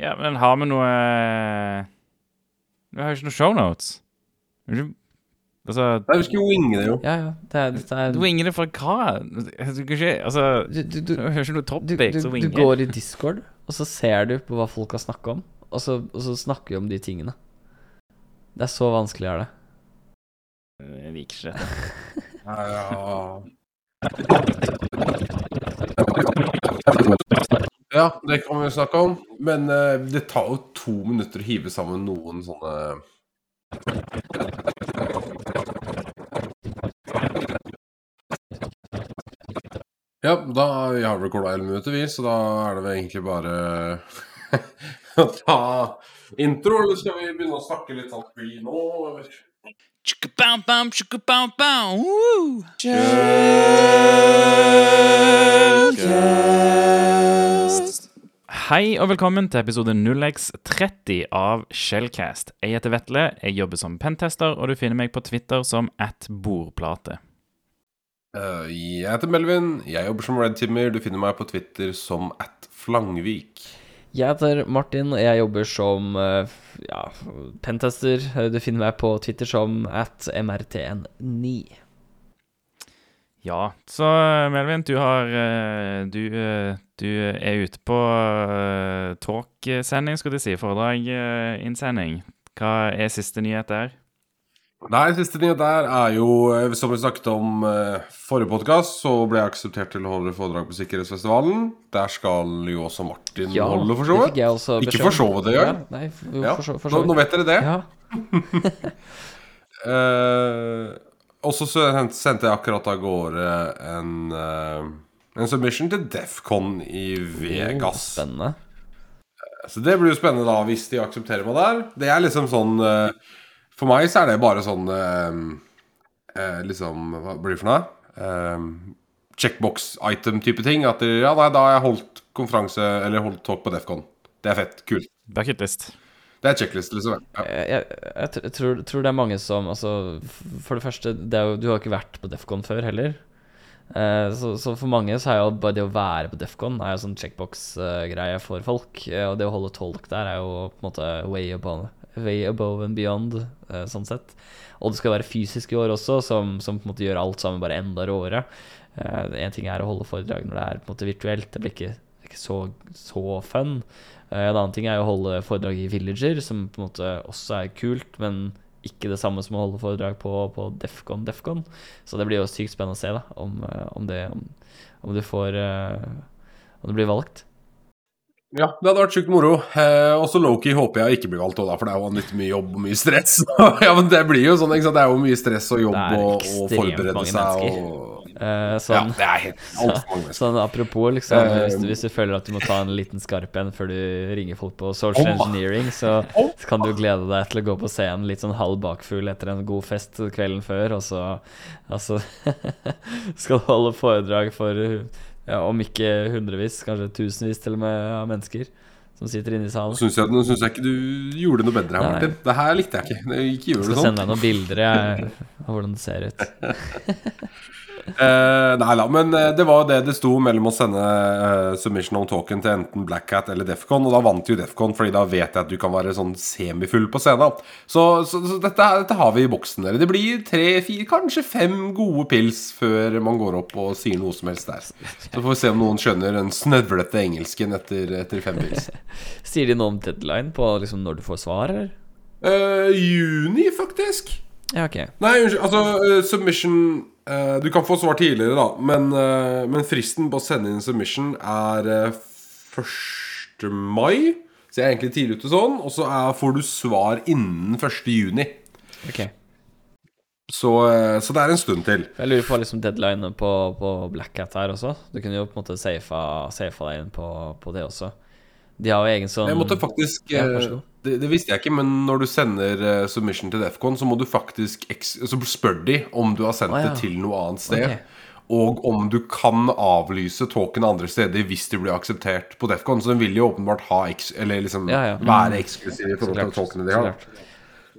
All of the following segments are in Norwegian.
Ja, men har vi noe Vi har jo ikke noe shownotes. Altså Nei, vi skulle winge det, jo. Ja, ja. Det er, det er Du winger det fra hva? Du kan ikke Altså du, du, du, hører ikke noe du, topic og å du går i Discord, og så ser du på hva folk har snakka om, og så, og så snakker vi om de tingene. Det er så vanskelig er det. Jeg liker ikke dette. Ja. det kan vi snakke om. Men eh, det tar jo to minutter å hive sammen noen sånne Ja, da vi har recorda 11 minutter, vi, så da er det vel egentlig bare å ta intro. Eller skal vi begynne å snakke litt sånn fri nå, eller? Tjukkabam-bam, tjukkabam-bam, woo! Hei og velkommen til episode 0x30 av Shellcast. Jeg heter Vetle, jeg jobber som pentester, og du finner meg på Twitter som at bordplate. Uh, jeg heter Melvin, jeg jobber som redtimer, Du finner meg på Twitter som at Flangvik. Jeg heter Martin, og jeg jobber som eh, ja, pentester. Du finner meg på Twitter som at mrtn9. Ja, så Melvin, du har eh, Du, eh, du er ute på eh, talksending, skulle jeg si. Foredrag-innsending. Hva er siste nyhet der? Nei, siste nyhet der er jo, som vi snakket om eh, forrige podkast, så ble jeg akseptert til å holde foredrag på Sikkerhetsfestivalen. Der skal jo også Martin holde, for så vidt. Ikke for så vidt engang. Ja, nei, jo, Ja, for så, for nå, nå vet dere det. Ja. Eh, og så sendte jeg akkurat av gårde en, eh, en submission til Defcon i Oh, Vegas. spennende. Så det blir jo spennende da hvis de aksepterer meg der. Det er liksom sånn eh, For meg så er det bare sånn eh, Liksom Hva blir det for noe? Checkbox-item-type ting. At de, ja, nei, da har jeg holdt konferanse Eller holdt talk på Defcon. Det er fett. Kult. Bucketlist. Det er checklist, liksom. Ja. Jeg, jeg, jeg tror, tror det er mange som Altså, for det første, det jo, du har ikke vært på Defcon før heller. Eh, så, så for mange så er jo bare det å være på Defcon Er jo sånn checkbox-greie for folk. Eh, og det å holde tolk der er jo på en måte way above, way above and beyond, eh, sånn sett. Og det skal være fysisk i år også, som, som på en måte gjør alt sammen bare enda råere. Én ting er å holde foredrag når det er på en måte virtuelt, det blir ikke, ikke så, så fun. Eh, En annen ting er å holde foredrag i Villager, som på en måte også er kult, men ikke det samme som å holde foredrag på, på Defcon Defcon. Så det blir jo sykt spennende å se da, om, eh, om, det, om, om du får eh, Om du blir valgt. Ja, det hadde vært sjukt moro. Eh, også Loki håper jeg ikke blir valgt da, for det er jo litt mye jobb og mye stress. ja, men det blir jo sånn, ikke sant. Det er jo mye stress og jobb og, og forberede seg mennesker. og Ja, sånn, det er helt altfor mange sånn apropos, liksom, uh, hvis, du, hvis du føler at du må ta en liten skarp en før du ringer folk på social oh, engineering, så så kan du glede deg til å gå på scenen litt sånn halv bakfull etter en god fest kvelden før, og så altså, skal du holde foredrag for ja, om ikke hundrevis, kanskje tusenvis til og med av mennesker som sitter inne i salen. syns jeg, nå synes jeg ikke du gjorde noe bedre her, Nei. Martin. Det her likte jeg ikke. Ikke gjør Jeg skal sånn. sende deg noen bilder jeg, av hvordan det ser ut. Eh, nei da, men eh, det var det det sto mellom å sende uh, submission on talken til enten Black Hat eller Defcon, og da vant jo Defcon, fordi da vet jeg at du kan være sånn semifull på scenen. Så, så, så dette, dette har vi i boksen, dere. Det blir tre, fire, kanskje fem gode pils før man går opp og sier noe som helst der. Så får vi se om noen skjønner den snøvlete engelsken etter, etter fem pils. Sier de noe om deadline på liksom når du får svar, eller? Uh, juni, faktisk. Ja, ok. Nei, unnskyld. Altså, uh, submission Du kan få svar tidligere, da. Men, eh, men fristen på å sende inn submission er uh, 1. mai. Så jeg er egentlig tidlig ute sånn. Og så er, får du svar innen 1. juni. ok Så, eh, så det er en stund til. Jeg lurer på liksom deadline på, på Black Hat her også. Du kunne jo på en måte safa, safa deg inn på, på det også. De har jo egen sånn Jeg måtte faktisk Ja, det, det visste jeg ikke, men når du sender uh, submission til Defcon, så må du faktisk Så spør de om du har sendt Å, ja. det til noe annet sted. Okay. Og om du kan avlyse talken andre steder hvis de blir akseptert på Defcon. Så den vil jo åpenbart ha eller liksom Ja, ja. være eksklusiv i forhold til talkene de har.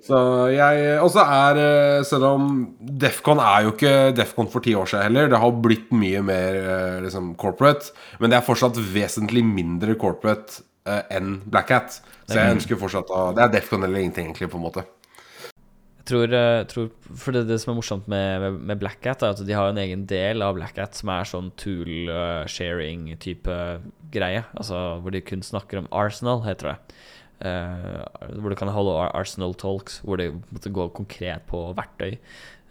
Så jeg Og så er eh, Selv om Defcon er jo ikke Defcon for ti år siden heller. Det har blitt mye mer eh, liksom corporate. Men det er fortsatt vesentlig mindre corporate eh, enn Black Hat. Så jeg ønsker fortsatt å Det er Defcon eller ingenting, egentlig, på en måte. Jeg tror, eh, tror For det, det som er morsomt med, med, med Black Hat, er at de har en egen del av Black Hat som er sånn tool-sharing-type greie. Altså hvor de kun snakker om Arsenal, heter det. Uh, hvor du kan holde Arsenal Talks, hvor de måtte gå konkret på verktøy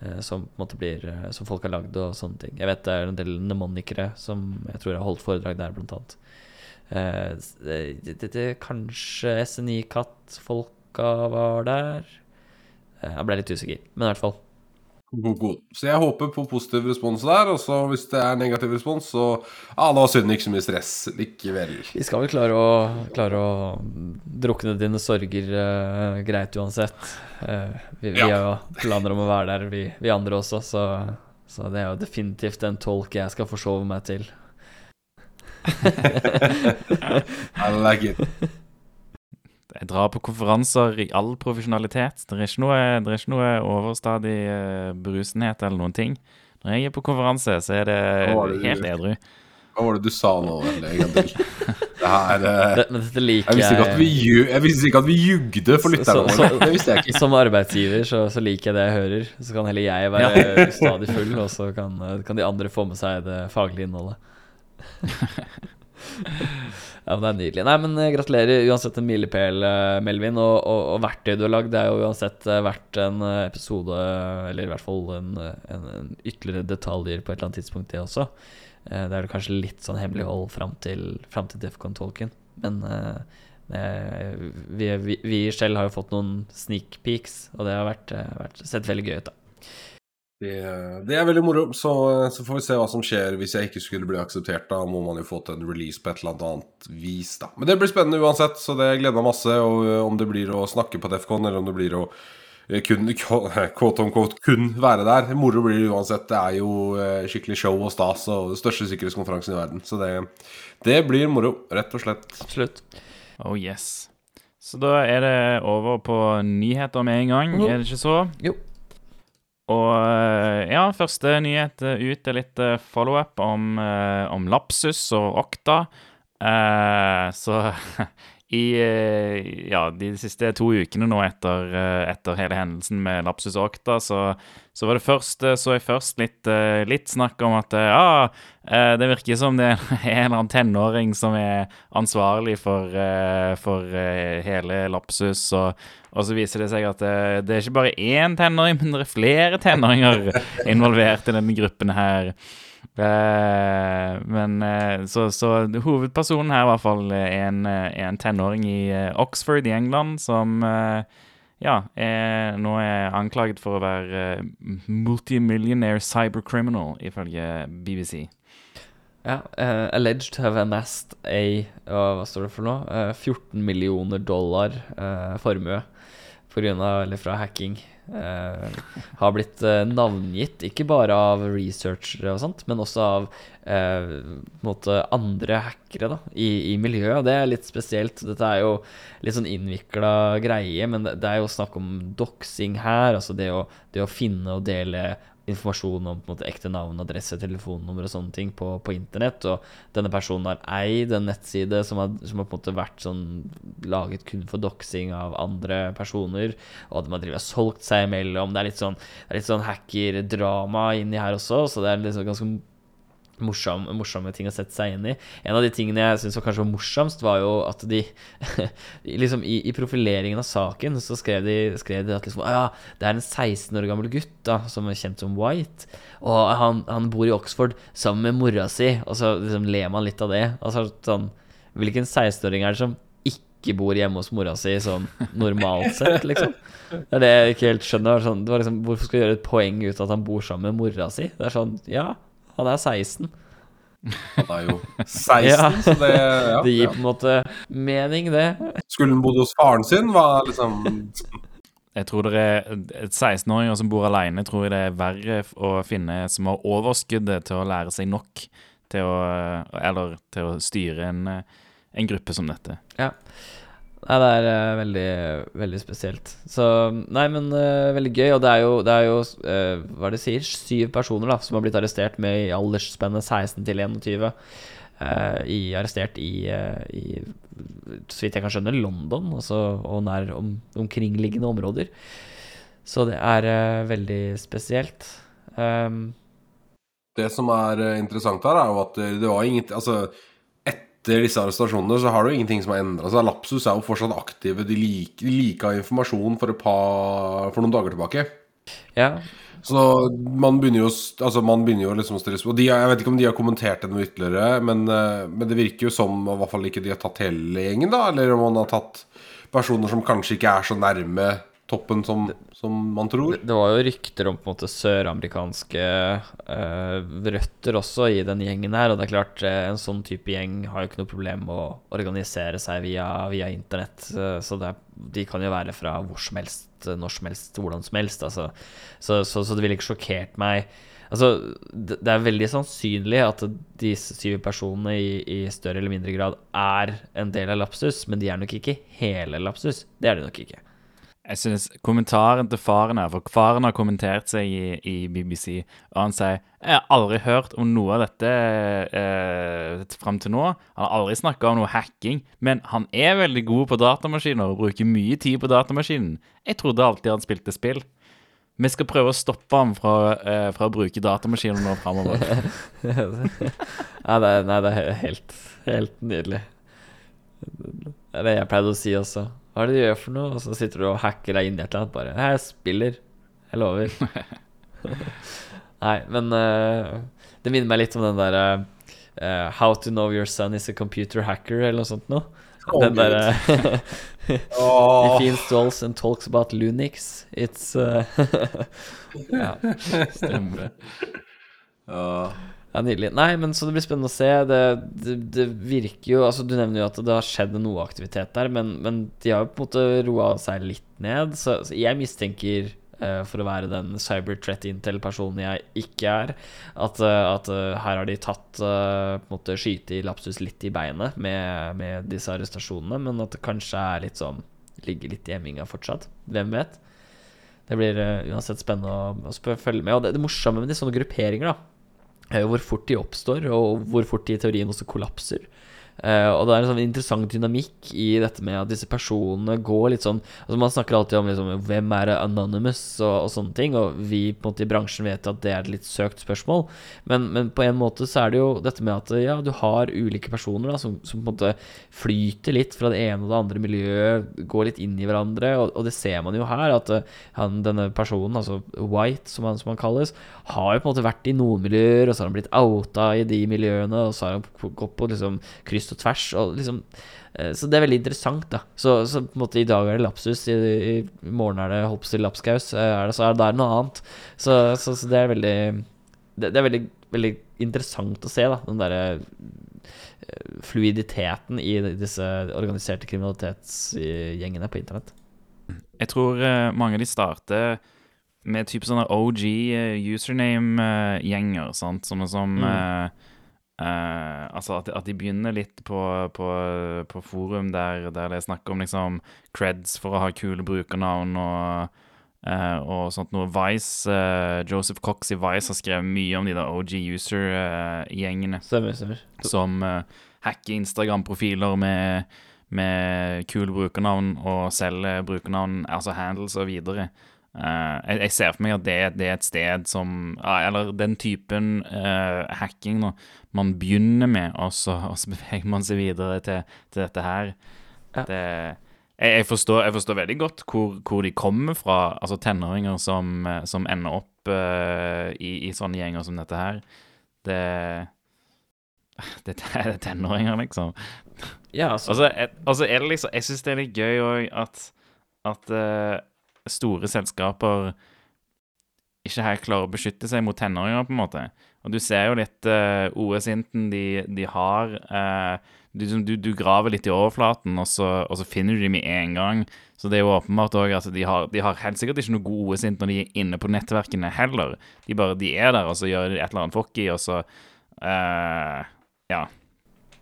eh, som, blir, eh, som folk har lagd og sånne ting. Jeg vet det er en del mnemonikere som jeg tror har holdt foredrag der, blant annet. Eh, det, det, det, kanskje SNI-katt-folka var der. Eh, Jeg ble litt usikker, men i hvert fall. God, god. Så jeg håper på positiv respons der. Og så hvis det er negativ respons, så det var synd ikke så mye stress likevel. Vi skal vel klare å, klare å drukne dine sorger uh, greit uansett. Uh, vi, vi Ja. har jo planer om å være der, vi, vi andre også, så, så det er jo definitivt en tolk jeg skal forsove meg til. I like it. Jeg drar på konferanser i all profesjonalitet. Det er ikke noe, det er ikke noe overstadig Brusenhet berusenhet eller noen ting. Når jeg er på konferanse, så er det det du- helt edru. Hva var det du sa nå, til? Det her eh, Det, men dette liker jeg, visste ikke at vi, ju- jeg visste ikke at vi jugde for lytterne våre. Som arbeidsgiver så, så liker jeg det jeg hører. Så kan heller jeg være stadig full, og så kan, kan de andre få med seg det faglige innholdet. ja, men Det er nydelig. Nei, men eh, gratulerer uansett en milepæl, eh, Melvin. Og, og, og verktøyet du har lagd, det er jo uansett eh, verdt en episode, eller i hvert fall en, en, en ytterligere detaljer på et eller annet tidspunkt, det også. Det er det kanskje litt sånn hemmelighold fram til, fram til Defcon-tolken, men eh, vi, vi, vi selv har jo fått noen sneak peeks, og det har vært, vært sett veldig gøy ut. da Det, det er veldig moro. Så, så får vi se hva som skjer hvis jeg ikke skulle bli akseptert. Da må man jo få til en release på et eller annet vis, da. Men det blir spennende uansett, så det gleder meg masse. Og om det blir å snakke på Defcon, eller om det blir å kun, quote on quote, kun være der. Moro blir det uansett. Det er jo skikkelig show og stas og den største sikkerhetskonferansen i verden. Så det, det blir moro, rett og slett. Absolutt. Oh yes. Så da er det over på nyheter med en gang, mm. er det ikke så? Jo. Og eh, ja, første nyhet eh, ut er litt eh, follow-up om, om Lapsus og Okta. Så i eh, ja, de siste to ukene nå etter, eh, etter hele hendelsen med Lapsus og Okta, så, så var det først eh, så jeg først litt, litt snakk om at ja, det virker som det er en eller annen tenåring som er ansvarlig for, for hele Lapsus. Og, og så viser det seg at det er ikke bare én tenåring, men det er flere tenåringer involvert i denne gruppen her. Eh, men eh, så, så hovedpersonen her i hvert fall er en, eh, en tenåring i Oxford i England som ja, er, nå er anklaget for å være multimillionaire cybercriminal, ifølge BBC. Ja, uh, alleged to have amassed a hva, hva står det for noe? Uh, 14 millioner dollar uh, formue på grunn av, eller fra hacking. Eh, har blitt eh, navngitt, ikke bare av researchere og sånt, men også av eh, måte andre hackere da, i, i miljøet. Og det er litt spesielt. Dette er jo litt sånn innvikla greie, men det er jo snakk om doxing her. Altså det å, det å finne og dele informasjon om måte, ekte navn, adresse, telefonnummer og sånne ting på, på internett. Og denne personen har eid en nettside som har, som har på en måte vært sånn laget kun for doxing av andre personer. Og de har drevet og solgt seg imellom. Det er litt sånn, det er litt sånn hackerdrama inni her også, så det er liksom ganske morsom, morsomme ting å sette seg inn i. En av de tingene jeg syns var kanskje morsomst, var jo at de liksom i, i profileringen av saken så skrev de, skrev de at liksom, «Ah, ja, det er en 16 år gammel gutt da, som er kjent som White, og han, han bor i Oxford sammen med mora si, og så liksom ler man litt av det. Altså sånn Hvilken 16-åring er det som ikke bor hjemme hos mora si sånn normalt sett, liksom? Det er det jeg ikke helt skjønner. Sånn, det var liksom, hvorfor skal du gjøre et poeng ut av at han bor sammen med mora si? Det er sånn, ja, han er 16. Han er jo 16, Ja. så det ja, Det gir ja. på en måte mening, det. Skulle han bodd hos faren sin, var liksom Jeg tror det er 16-åringer som bor alene, tror jeg det er verre å finne som har overskuddet til å lære seg nok til å Eller til å styre en, eh, en gruppe som dette. Ja. Nei, det er uh, veldig, veldig spesielt. Så Nei, men uh, veldig gøy. Og det er jo, det er jo uh, hva er det sier, syv personer da som har blitt arrestert med i aldersspennet 16 til 21. eh, i, arrestert i, i Så vidt jeg kan skjønne, London altså, og nær om, omkringliggende områder. Så det er veldig spesielt. Um, Det som er interessant her, er jo at det var ingenting Altså, etter disse arrestasjonene så har det jo ingenting som har endra seg. Lapsus er jo fortsatt aktive. De liker, de informasjon for, par, for noen dager tilbake. ja, Så man begynner jo, altså man begynner jo liksom å stille spørsmål. Jeg vet ikke om de har kommentert det noe ytterligere, men, eh, men det virker jo som i hvert fall ikke de har tatt hele gjengen, da. Eller om man har tatt personer som kanskje ikke er så nærme toppen som, som man tror. det var jo rykter om på en måte søramerikanske uh, røtter også i den gjengen her, og det er klart eh, en sånn type gjeng har jo ikke noe problem med å organisere seg via, via internett, så det de kan jo være fra hvor som helst, når som helst, hvordan som helst, altså. Så, så, så det ville ikke sjokkert meg. Altså, det, det er veldig sannsynlig at disse syv personene i, i større eller mindre grad er en del av Lapsus, men de er nok ikke hele Lapsus. Det er de nok ikke. Jeg synes kommentaren til faren her, for faren har kommentert seg i, i BBC, og han sier Jeg har aldri hørt om noe av dette eh, fram til nå. Han har aldri snakka om noe hacking, men han er veldig god på datamaskiner og bruker mye tid på datamaskinen. Jeg trodde alltid han spilte spill. Vi skal prøve å stoppe ham fra, eh, fra å bruke datamaskiner nå framover. er, nei, det er helt, helt nydelig. Det er det jeg pleide å si også. Hva er det du gjør for noe? Og så sitter du og hacker deg inn i et eller annet. Bare Jeg spiller. Jeg lover. Nei, men uh, det minner meg litt om den derre uh, How to know your son is a computer hacker, eller noe sånt noe. Oh, den derre Åh. If he installs and talks about Lunix, it's uh, Ja. Stemmer det. Ja. Ja, Nydelig. Nei, men så det blir spennende å se. Det, det, det virker jo Altså, Du nevner jo at det har skjedd noe aktivitet der, men, men de har jo på en måte roa seg litt ned. Så, så jeg mistenker, eh, for å være den cyber threat intel-personen jeg ikke er, at, eh, at eh, her har de tatt på måte skyte i lapsus litt i beinet med, med disse arrestasjonene, men at det kanskje er litt sånn Ligger litt i emminga fortsatt. Hvem vet? Det blir uansett spennende å, å følge med. Og det, det morsomme med de sånne grupperinger, da, hvor fort de oppstår, og hvor fort de i teorien også kollapser. Eh, og det er en sånn interessant dynamikk i dette med at disse personene går litt sånn Altså Man snakker alltid om liksom, hvem er anonymous og, og sånne ting, og vi på en måte i bransjen vet at det er et litt søkt spørsmål. Men, men på en måte så er det jo dette med at ja, du har ulike personer da som, som på en måte flyter litt fra det ene og det andre miljøet, går litt inn i hverandre, og, og det ser man jo her, at eh, han, denne personen, altså White, som han, som han kalles, har jo på en måte vært i noen miljøer, og så har han blitt outa i de miljøene, og så har han gått på liksom kryss og tvers, og liksom eh, Så det er veldig interessant, da. Så, så på en måte i dag er det lapsus, i, i morgen er det hopps til lapskaus, eh, er det, så er det der noe annet. Så, så, så det er veldig det, det er veldig, veldig interessant å se, da, den derre eh, fluiditeten i disse organiserte kriminalitetsgjengene på internett. Jeg tror mange av de starter med type sånne OG username-gjenger? Sånne som Mm. Eh, Altså at, at de begynner litt på, på, på forum der, der det er snakk om liksom creds for å ha kule brukernavn og uh, og sånt noe. Vice, uh, Joseph Cox i Vice har skrevet mye om de der OG user-gjengene som hacker Instagram-profiler med, med kule brukernavn og selger brukernavn, altså handles og videre. Uh, jeg, jeg ser for meg at det, det er et sted som Eller den typen uh, hacking nå, man begynner med, og så, og så beveger man seg videre til, til dette her. Ja. Det, jeg, jeg, forstår, jeg forstår veldig godt hvor, hvor de kommer fra, altså tenåringer som, eh, som ender opp uh, i, i sånne gjenger som dette her. Det Dette er tenåringer, liksom. Ja, altså, altså, så er, er det liksom Jeg syns det er litt gøy òg at, at uh, store selskaper ikke her klarer å beskytte seg mot tenåringer, på en måte. Og du ser jo litt uh, OS-inten de, de har. Uh, du, du, du graver litt i overflaten, og så, og så finner du dem med en gang. Så det er jo åpenbart òg at de har, de har helt sikkert ikke noe god OS-int når de er inne på nettverkene heller. De bare de er der, og så gjør de et eller annet fucky, og så uh, Ja.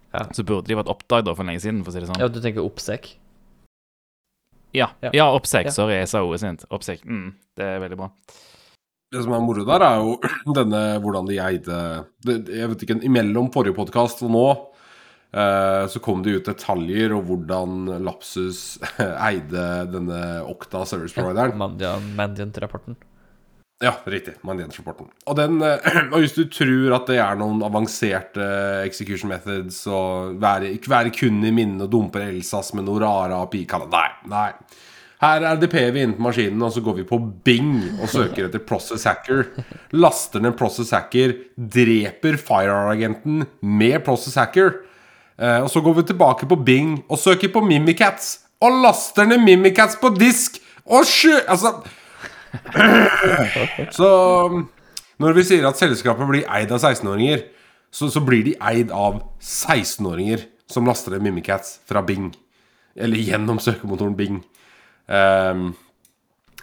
Ja. Så burde de vært oppdaget for lenge siden, for å si det sånn. ja, du tenker oppsek? Ja, Ja. oppsek. Ja. Sorry, jeg sa OS-int. Oppsek. Mm, det er veldig bra. Det som er moro der, er jo denne hvordan de eide det, Jeg vet ikke, Imellom forrige podkast og nå eh, så kom det ut detaljer om hvordan Lapsus eide denne Okta service provideren. Mandiant- Mandiant-rapporten. Ja, riktig. Mandiant-rapporten. Og, eh, og hvis du tror at det er noen avanserte execution methods og være, være kun i minnet og dumper Elsas med noe rare API-kaller Nei. nei. Her RDP-er vi inn på maskinen, og så går vi på Bing og søker etter Process Hacker. Laster ned Process Hacker, dreper FireR-agenten med Process Hacker. Eh, og så går vi tilbake på Bing og søker på Mimikats. Og laster ned Mimikats på disk! Og sjø... Altså Så når vi sier at selskapet blir eid av 16-åringer, så, så blir de eid av 16-åringer som laster ned Mimikats fra Bing. Eller gjennom søkemotoren Bing. Ehm,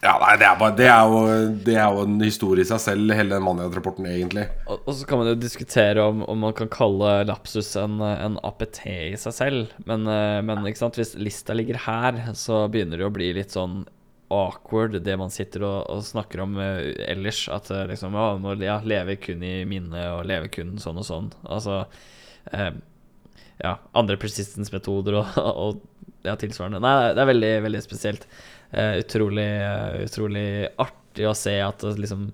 ja, nei, det er, bare, det, er jo, det er jo en historie i seg selv, hele den Mandiant-rapporten, egentlig. Og, og så kan man jo diskutere om, om man kan kalle lapsus en, en APT i seg selv. Men, eh, men hvis lista ligger her, så begynner det å bli litt sånn awkward, det man sitter og, og snakker om eh, ellers. At eh, liksom Ja, ja, leve kun i minnet, og leve kun sånn og sånn. Altså eh, Ja, andre persistence-metoder og, og ja, tilsvarende. Nei, det er veldig, veldig spesielt. Uh, utrolig, uh, utrolig artig å se at det liksom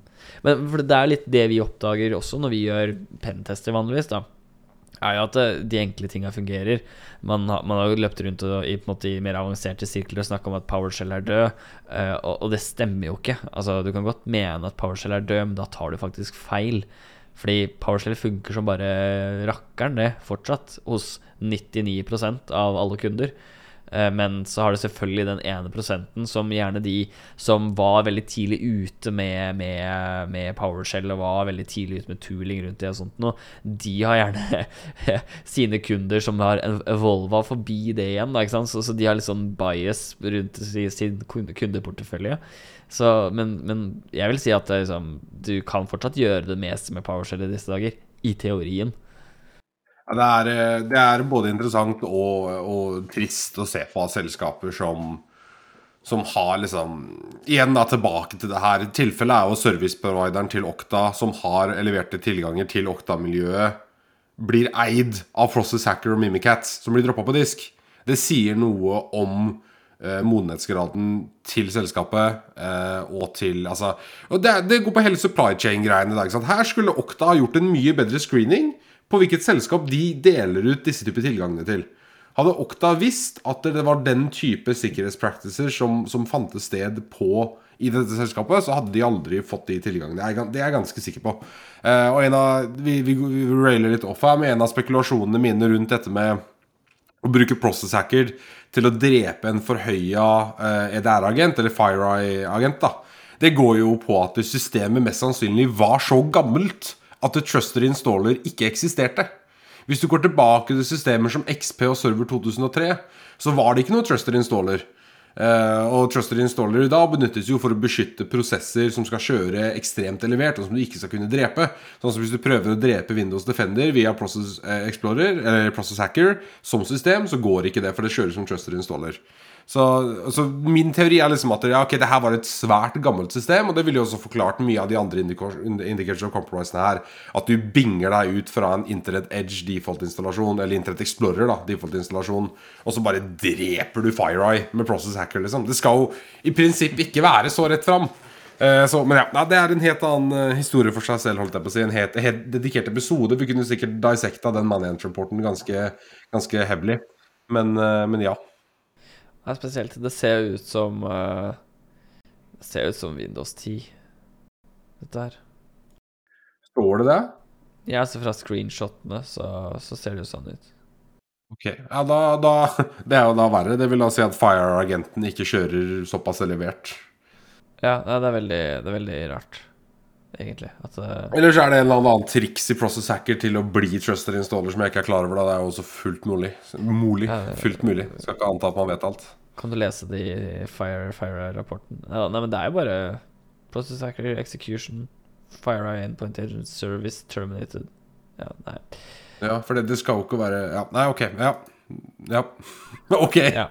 Men for det er litt det vi oppdager også når vi gjør pentester vanligvis, da. Er jo at eh, de enkle tinga fungerer. Man har, man har jo løpt rundt og, i, måte, i mer avanserte sirkler og snakka om at PowerShell er død, uh, og, og det stemmer jo ikke. Altså, du kan godt mene at PowerShell er død, men da tar du faktisk feil. Fordi PowerShell funker som bare rakkeren, det, fortsatt, hos 99% av alle kunder. Eh, Men så har du selvfølgelig den ene prosenten som gjerne de som var veldig tidlig ute med, med, med PowerShell og var veldig tidlig ute med tooling rundt det og sånt noe, de har gjerne sine kunder som har evolva forbi det igjen? Så, så de har litt sånn bias rundt sin kundeportefølje. Så, men, men jeg vil si at liksom, du kan fortsatt gjøre det meste med PowerShell i disse dager, i teorien. Det, er, eh, det er både interessant og, og trist å se på selskaper som som har liksom Igjen da tilbake til det her. Tilfellet er jo serviceprovideren til Okta, som har leverte tilganger til Okta-miljøet, blir eid av Process Hacker og Mimikatz, som blir droppa på disk. Det sier noe om modenhetsgraden til selskapet eh, og til Altså og det, det går på hele supply chain-greiene. Her skulle Okta ha gjort en mye bedre screening på hvilket selskap de deler ut disse typer tilgangene til. Hadde Okta visst at det var den type sikkerhetspractices som, som fantes sted på i dette selskapet, så hadde de aldri fått de tilgangene. Det er jeg ganske sikker på. Eh, og en av, vi, vi, vi railer litt off her, men en av spekulasjonene mine rundt dette med å bruke process hacker til å drepe en forhøya eh, EDR-agent, eller FireEye-agent, da. Det går jo på at systemet mest sannsynlig var så gammelt at et Truster Installer ikke eksisterte. Hvis du går tilbake til systemer som XP og Server 2003, så var det ikke noe trusted installer. Eh, og trusted installer i dag benyttes jo for å beskytte prosesser som skal kjøre ekstremt elevert, og som du ikke skal kunne drepe. Sånn som Hvis du prøver å drepe Windows Defender via Process eh, Explorer eller Process Hacker som system, så går ikke det, for det kjøres som trusted installer. Så, så min teori er liksom at ja, okay, det her var et svært gammelt system, og det ville jo også forklart mye av de andre indicators of compromisene her. At du binger deg ut fra en Internet Edge default-installasjon, eller Internet Explorer da, default-installasjon, og så bare dreper du FireEye med Process Hacker, liksom. Det skal jo i prinsipp ikke være så rett fram. Eh, så, men ja, det er en helt annen eh, historie for seg selv, holdt jeg på å si. En helt, helt dedikert episode. Vi kunne sikkert dissecta den Management-rapporten ganske, ganske heavily. Men, eh, men ja. Det er spesielt. Det ser ut som uh, Det ser ut som Windows 10, dette her. Står det det? Ja, så fra screenshotene, så, så ser det jo sånn ut. Ok, ja da, da Det er jo da verre. Det vil da si at Fire-agenten ikke kjører såpass elevert. Ja, det er veldig, det er veldig rart, egentlig. At uh... Eller så er det en eller annen triks i Process Hacker til å bli trusted installer som jeg ikke er klar over. da Det er jo også fullt mulig. Mulig. Ja, det- Fullt mulig. Skal ikke anta at man vet alt. Kan du lese det i Fire Fire-rapporten? Ja, nei, men det er jo bare Process Hacker Execution, FireEye Endpoint Agent Service Terminated. Ja, nei. Ja, for det, det skal jo ikke være ja, Nei, ok. Ja. Ja. ok. Ja.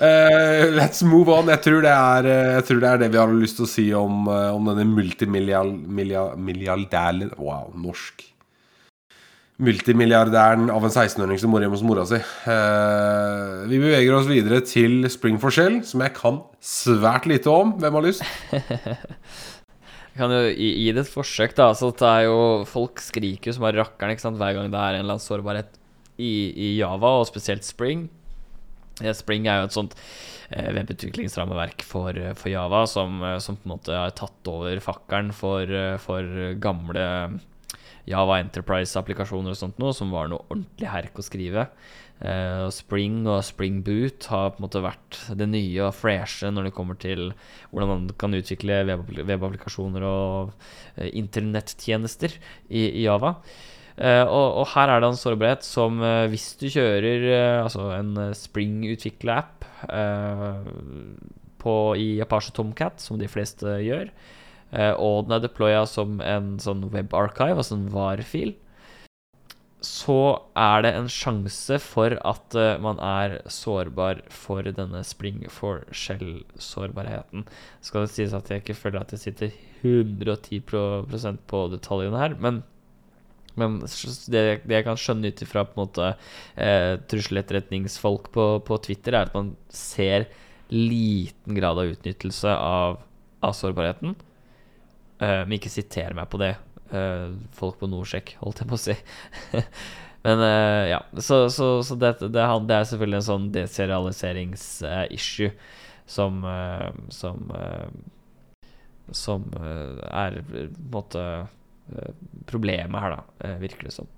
Eh, let's move on. Jeg tror, er, eh, jeg tror det er det vi har lyst til å si om, eh, om denne multimilliardæren Wow, norsk. Multimilliardæren av en 16-åring som bor hjemme hos mora si. Uh, vi beveger oss videre til Spring for Shell, som jeg kan svært lite om. Hvem har lyst? Jeg kan jo gi, det et forsøk, da. Så det er jo Folk skriker jo som bare rakkeren ikke sant? hver gang det er en eller annen sårbarhet i, i Java, og spesielt Spring. Spring er jo et sånt eh, webutviklingsrammeverk for, for Java som, eh, som på en måte har tatt over fakkelen for, eh, for gamle Java Enterprise-applikasjoner og sånt noe, som var noe ordentlig herk å skrive. Uh, Spring og Spring Boot har på en måte vært det nye og freshe når det kommer til hvordan man kan utvikle web- webapplikasjoner og eh, internettjenester i, i Java. Eh, og, og her er det en sårbarhet som eh, hvis du kjører eh, altså en Spring-utvikla app på, i Apache Tomcat, som de fleste gjør, og den er deploya som en sånn webarchive, altså en var-fil, så er det en sjanse for at man er sårbar for denne Spring for Shell-sårbarheten. Skal det sies at jeg ikke føler at jeg sitter 110 prosent på detaljene her, men men det, det jeg kan skjønne ut ifra eh, trusseletterretningsfolk på, på Twitter, er at man ser liten grad av utnyttelse av, av sårbarheten. Eh, men ikke siter meg på det. Eh, folk på Norsec, holdt jeg på å si. men eh, ja, så, så, så det, det, det er selvfølgelig en sånn deserialiseringsissue som eh, Som eh, Som er på en måte problemet her, da, eh, virker det som.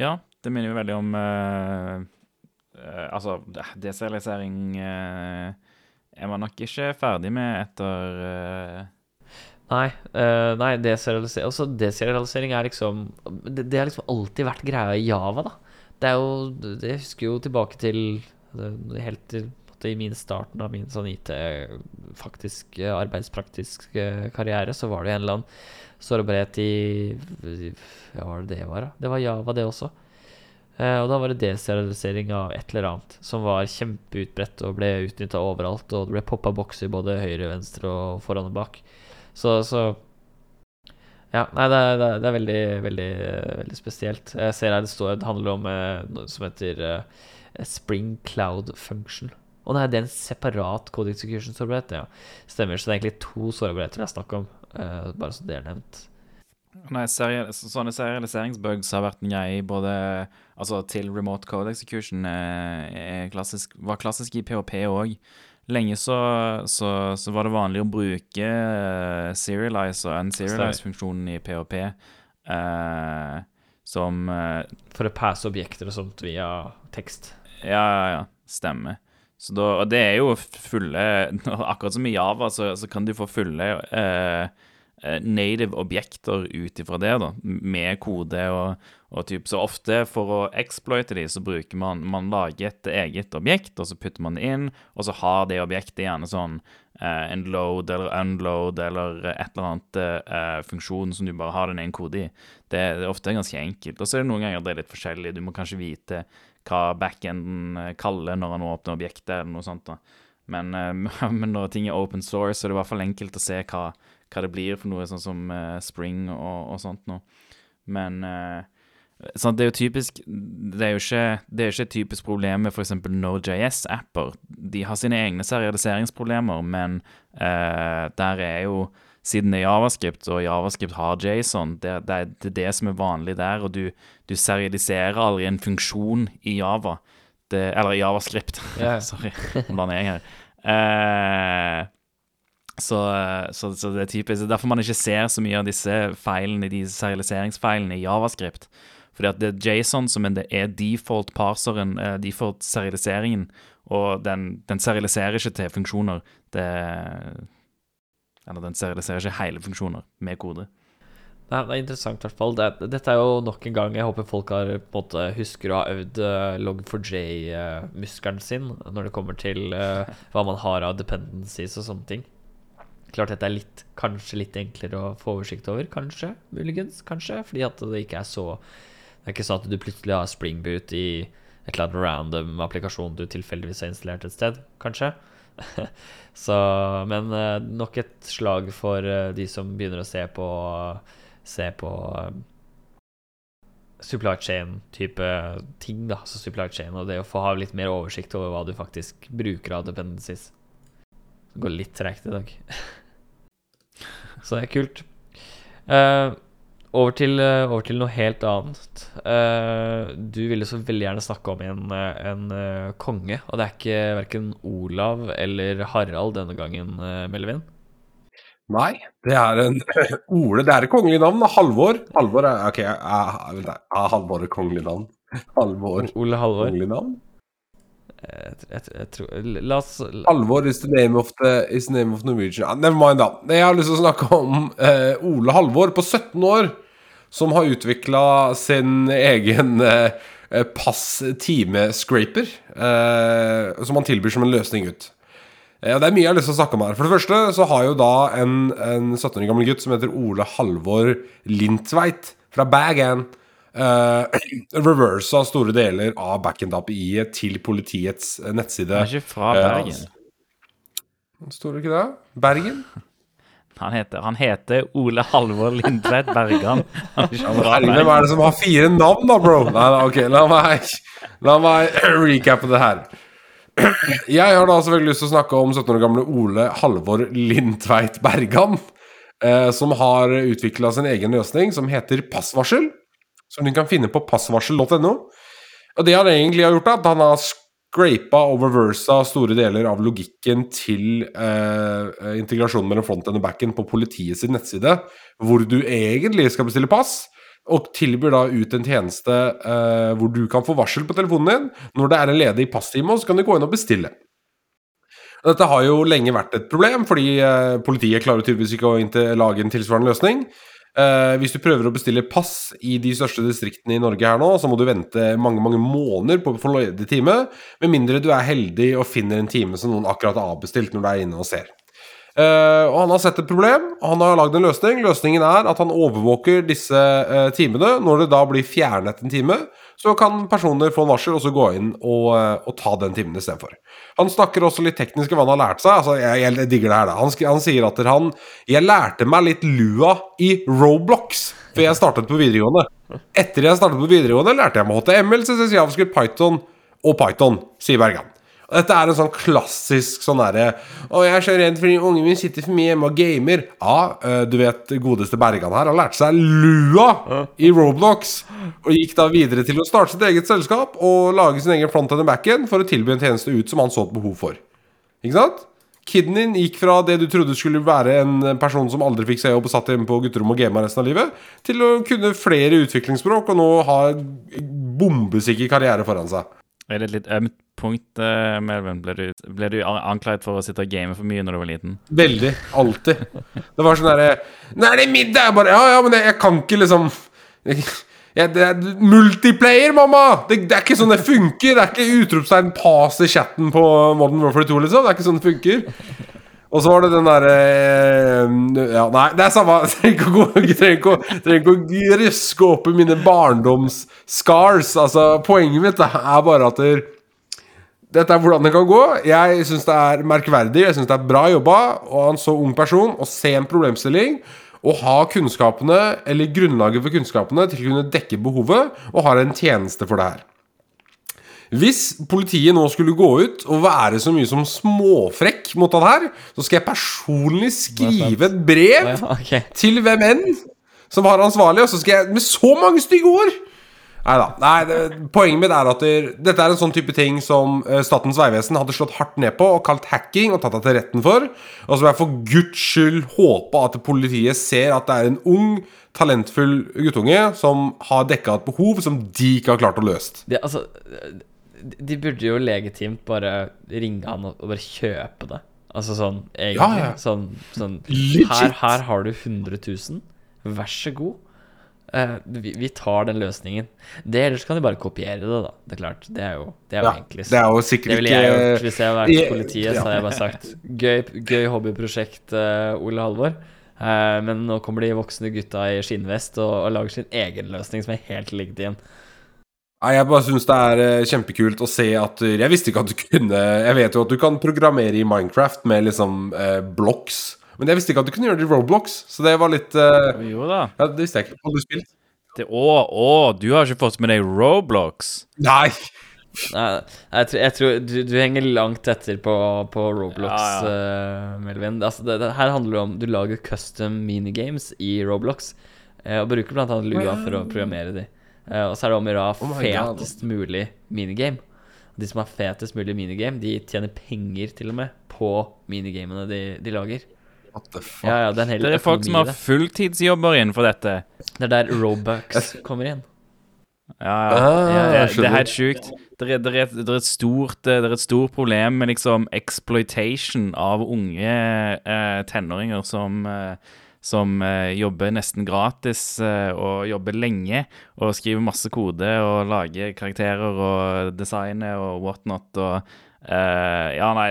Ja, det minner jo veldig om uh, uh, Altså, deserialisering uh, er man nok ikke ferdig med etter eh, Nei, eh, nei deserialisering, altså deserialisering er liksom det, det har liksom alltid vært greia i Java, da. Det er jo det- Jeg husker jo tilbake til det- helt til i min starten av min sånn IT, faktisk eh, arbeidspraktisk eh, karriere, så var det en eller annen sårbarhet i hva var det det var, da? Det var Java, det også. Eh, og da var det deserialisering av et eller annet som var kjempeutbredt og ble utnytta overalt. Og det ble poppa bokser både høyre, venstre og foran og bak. Så, så Ja, nei, det er, det er, veldig, veldig, veldig spesielt. Jeg ser her det står Det handler om eh, noe som heter Spring Cloud Function. Og nei, det er en separat code execution-sårbarhet. Ja. Stemmer. Så det er egentlig to sårbarheter det er snakk om. uh, bare så det er nevnt. Nei, serial, sånne serialiseringsbugs har vært en greie både Altså til remote code execution eh, klassisk, var klassisk i PHP òg. Lenge så, så, så var det vanlig å bruke uh, serialize og unserialize-funksjonen i PHP eh, som eh, For å passe objekter og sånt via tekst. Ja, ja, ja. Stemmer. Så da, og det er jo fulle Akkurat som i Java, så, så kan du få fulle eh, eh, native objekter ut ifra det, da, med kode og, og typ. Så ofte for å exploite de, så bruker man Man lager et eget objekt, og så putter man det inn, og så har det objektet gjerne sånn eh, en load eller unload eller et eller annet eh, funksjon som du bare har den ene kode i. Det, er ofte ganske enkelt. Og så er det noen ganger det er litt forskjellig. Du må kanskje vite hva backenden eh, kaller når han åpner objektet, eller noe sånt. da. Men, eh, men når ting er open source, så er det i hvert fall enkelt å se hva, hva det blir for noe, sånn som eh, Spring og, og sånt noe. Men sånn, det er jo typisk Det er jo ikke, det er ikke et typisk problem med f.eks. Node.js-apper. De har sine egne serialiseringsproblemer, men uh, der er jo siden det er javascript, og javascript har JSON, det, det, det er det som er vanlig der, og du, du serialiserer aldri en funksjon i Java. Det, eller i javascript. Yeah. Sorry, nå blander jeg her. Eh, så, så, så det er typisk det er derfor man ikke ser så mye av disse feilene, de serialiseringsfeilene i javascript. Fordi at det er JSON som er, er default parseren, eh, default serialiseringen, og den, den serialiserer ikke til funksjoner. Det Eller den serialiserer ikke hele funksjoner med kode. Nei, det er interessant i hvert fall. Det, dette er jo nok en gang Jeg håper folk har på en måte husker å ha øvd uh, log4j-muskelen sin når det kommer til uh, hva man har av dependencies og sånne ting. Klart dette er litt, kanskje litt enklere å få oversikt over. Kanskje, muligens, kanskje. Fordi at det ikke er så Det er ikke sånn at du plutselig har springboot i et eller annet random applikasjon du tilfeldigvis har installert et sted, kanskje. Så Men eh, nok et slag for eh, de som begynner å se på Se på eh, supply chain-type ting, da. Så supply chain og det å få ha litt mer oversikt over hva du faktisk bruker av dependencies. Det går litt tregt i dag. Så det er kult. Eh, over, til, eh, over til noe helt annet. Uh, du ville så veldig gjerne snakke om en, eh, en uh, konge, og det er ikke verken Olav eller Harald denne gangen, uh, Melvin. Nei, det er en Ole. Det er et kongelig navn. Halvor. Halvor er Ok, er, er, er Halvor et kongelig navn? Halvor Ole Halvor. kongelig navn? Jeg, La oss la, Halvor is the name of the is name of Norwegian. Ah, never mind, da. Jeg har lyst til å snakke om eh, Ole Halvor på 17 år, som har utvikla sin egen eh, pass-time-scraper, eh, som han tilbyr som en løsning ut. Ja, det er mye jeg har lyst til å snakke om her. For det første så har jo da en, en 17 år gammel gutt som heter Ole Halvor Lintveit fra Bagan uh, reversa store deler av backend-API-et til politiets eh, nettside. Han er ikke fra Bergen? Bergen. Står det ikke det? Bergen? Han heter, han heter Ole Halvor Lindtveit Bergan. Er Herregud, hvem er det som har fire navn, da, bro? Nei, ok, la meg, la meg recappe det her. Jeg har da selvfølgelig lyst til å snakke om 17 år gamle Ole Halvor Lindtveit Bergan. Eh, som har utvikla sin egen løsning som heter Passvarsel. Som du kan finne på passvarsel.no. Og det han egentlig har gjort, er at han har scrapa og reversa store deler av logikken til eh, integrasjonen mellom fronten og backen på politiets nettside, hvor du egentlig skal bestille pass, og tilbyr da ut en tjeneste eh, hvor du kan få varsel på telefonen din når det er en ledig passtime, og så kan du gå inn og bestille. Dette har jo lenge vært et problem, fordi eh, politiet klarer tydeligvis ikke å lage en tilsvarende løsning. Eh, hvis du prøver å bestille pass i de største distriktene i Norge her nå, så må du vente mange mange måneder på å få ledig time, med mindre du er heldig og finner en time som noen akkurat har avbestilt når du er inne og ser. Uh, og han har sett et problem, og han har lagd en løsning. Løsningen er at han overvåker disse uh, timene. Når det da blir fjernet en time, så kan personer få en varsel og så gå inn og, eh, og ta den timen istedenfor. Han snakker også litt teknisk om hva han har lært seg. Altså, jeg, jeg digger det her, da. Han, han sier at han Jeg lærte meg litt lua i Roblox før jeg startet på videregående. Etter jeg startet på videregående, lærte jeg meg HTML, CCC, JavaScript, Python og Python, sier Bergan. Og Dette er en sånn klassisk sånn derre Å, jeg er så redd fordi ungen min sitter for mye hjemme og gamer. Ja, eh, du vet godeste Bergan her. Han lærte seg lua i Roblox. Og gikk da videre til å starte sitt eget selskap og lage sin egen front and back-end for å tilby en tjeneste ut som han så et behov for. Ikke sant? Kiden din gikk fra det du trodde skulle være en person som aldri fikk seg jobb og satt hjemme på gutterommet og gama resten av livet, til å kunne flere utviklingsspråk og nå ha bombesikker karriere foran seg. Det et litt ømt punkt, eh, Melvin? Ble du, ble du anklaget for å sitte og game for mye når du var liten? Veldig. Alltid. Det var sånn derre Nei, det er middag! Jeg bare Ja, ja, men jeg, jeg kan ikke liksom jeg, Det er multiplayer, mamma! Det, det er ikke sånn det funker. Det er ikke utropstegn pass i chatten på Modern Warfare 2, liksom. Det er ikke sånn det funker. Og så var det den derre Ja, nei, det er samme trenger ikke å røske opp i mine barndoms-scars. Altså, poenget mitt er bare at der, dette er hvordan det kan gå. Jeg syns det er merkverdig, jeg syns det er bra jobba av en så ung person å se en problemstilling og ha kunnskapene, eller grunnlaget for kunnskapene, til å kunne dekke behovet, og har en tjeneste for det her. Hvis politiet nå skulle gå ut og være så mye som småfrekk mot han her, så skal jeg personlig skrive et brev Ja, okay. til hvem enn som har ansvarlig, og så skal jeg med så mange stygge ord Neida. Nei da. Poenget mitt er at det, dette er en sånn type ting som eh, Statens vegvesen hadde slått hardt ned på og kalt hacking og tatt deg til retten for. Og som jeg for guds skyld håper at politiet ser at det er en ung, talentfull guttunge som har dekka et behov som de ikke har klart å løse. Det, altså, de- de burde jo legitimt bare ringe han og bare kjøpe det. Altså sånn, egentlig. Ja, ja. Sånn, sånn her, her har du 100 000. Vær så god. Eh, vi, vi tar den løsningen. Det Ellers kan de bare kopiere det, da. Det er klart. Det er jo, det er jo Ja, enklest. det er jo sikkert Det ville jeg gjort hvis jeg hadde vært Ja, politiet. Så hadde jeg bare sagt gøy, gøy hobbyprosjekt, uh, Ole Halvor. Uh, men nå kommer de voksne gutta i skinnvest og, og lager sin egen løsning som er helt legitim. Nei, Jeg bare syns det er kjempekult å se at Jeg visste ikke at du kunne Jeg vet jo at du kan programmere i Minecraft med liksom eh, blocks, men jeg visste ikke at du kunne gjøre det i Roblox, så det var litt uh, Jo da. ja, Det visste jeg ikke. Hadde du spilt? Det, å, å, du har ikke fått med deg Roblox? Nei! Nei, jeg tror, jeg tror du, du henger langt etter på, på Roblox, Ja, eh, Melvin. Altså, det, det her handler det om Du lager custom minigames i Roblox, Uh, og bruker annet Lua for å programmere de. Uh, og så er det om å gjøre Oh fetest God. mulig minigame. De som har fetest mulig minigame, de tjener penger til og med på minigamene de, de lager. What the fuck? Ja, ja, det er Det er folk som har fulltidsjobber innenfor dette. Det er der Robux kommer inn. Ja, Ah, ja. Det, det er helt sjukt. Det det, det, er et stort, det er et stort problem med liksom exploitation av unge eh, tenåringer som, eh, som eh, jobber nesten gratis eh, og jobber lenge og skriver masse kode og lager karakterer og designer og whatnot. Og, eh, ja, nei,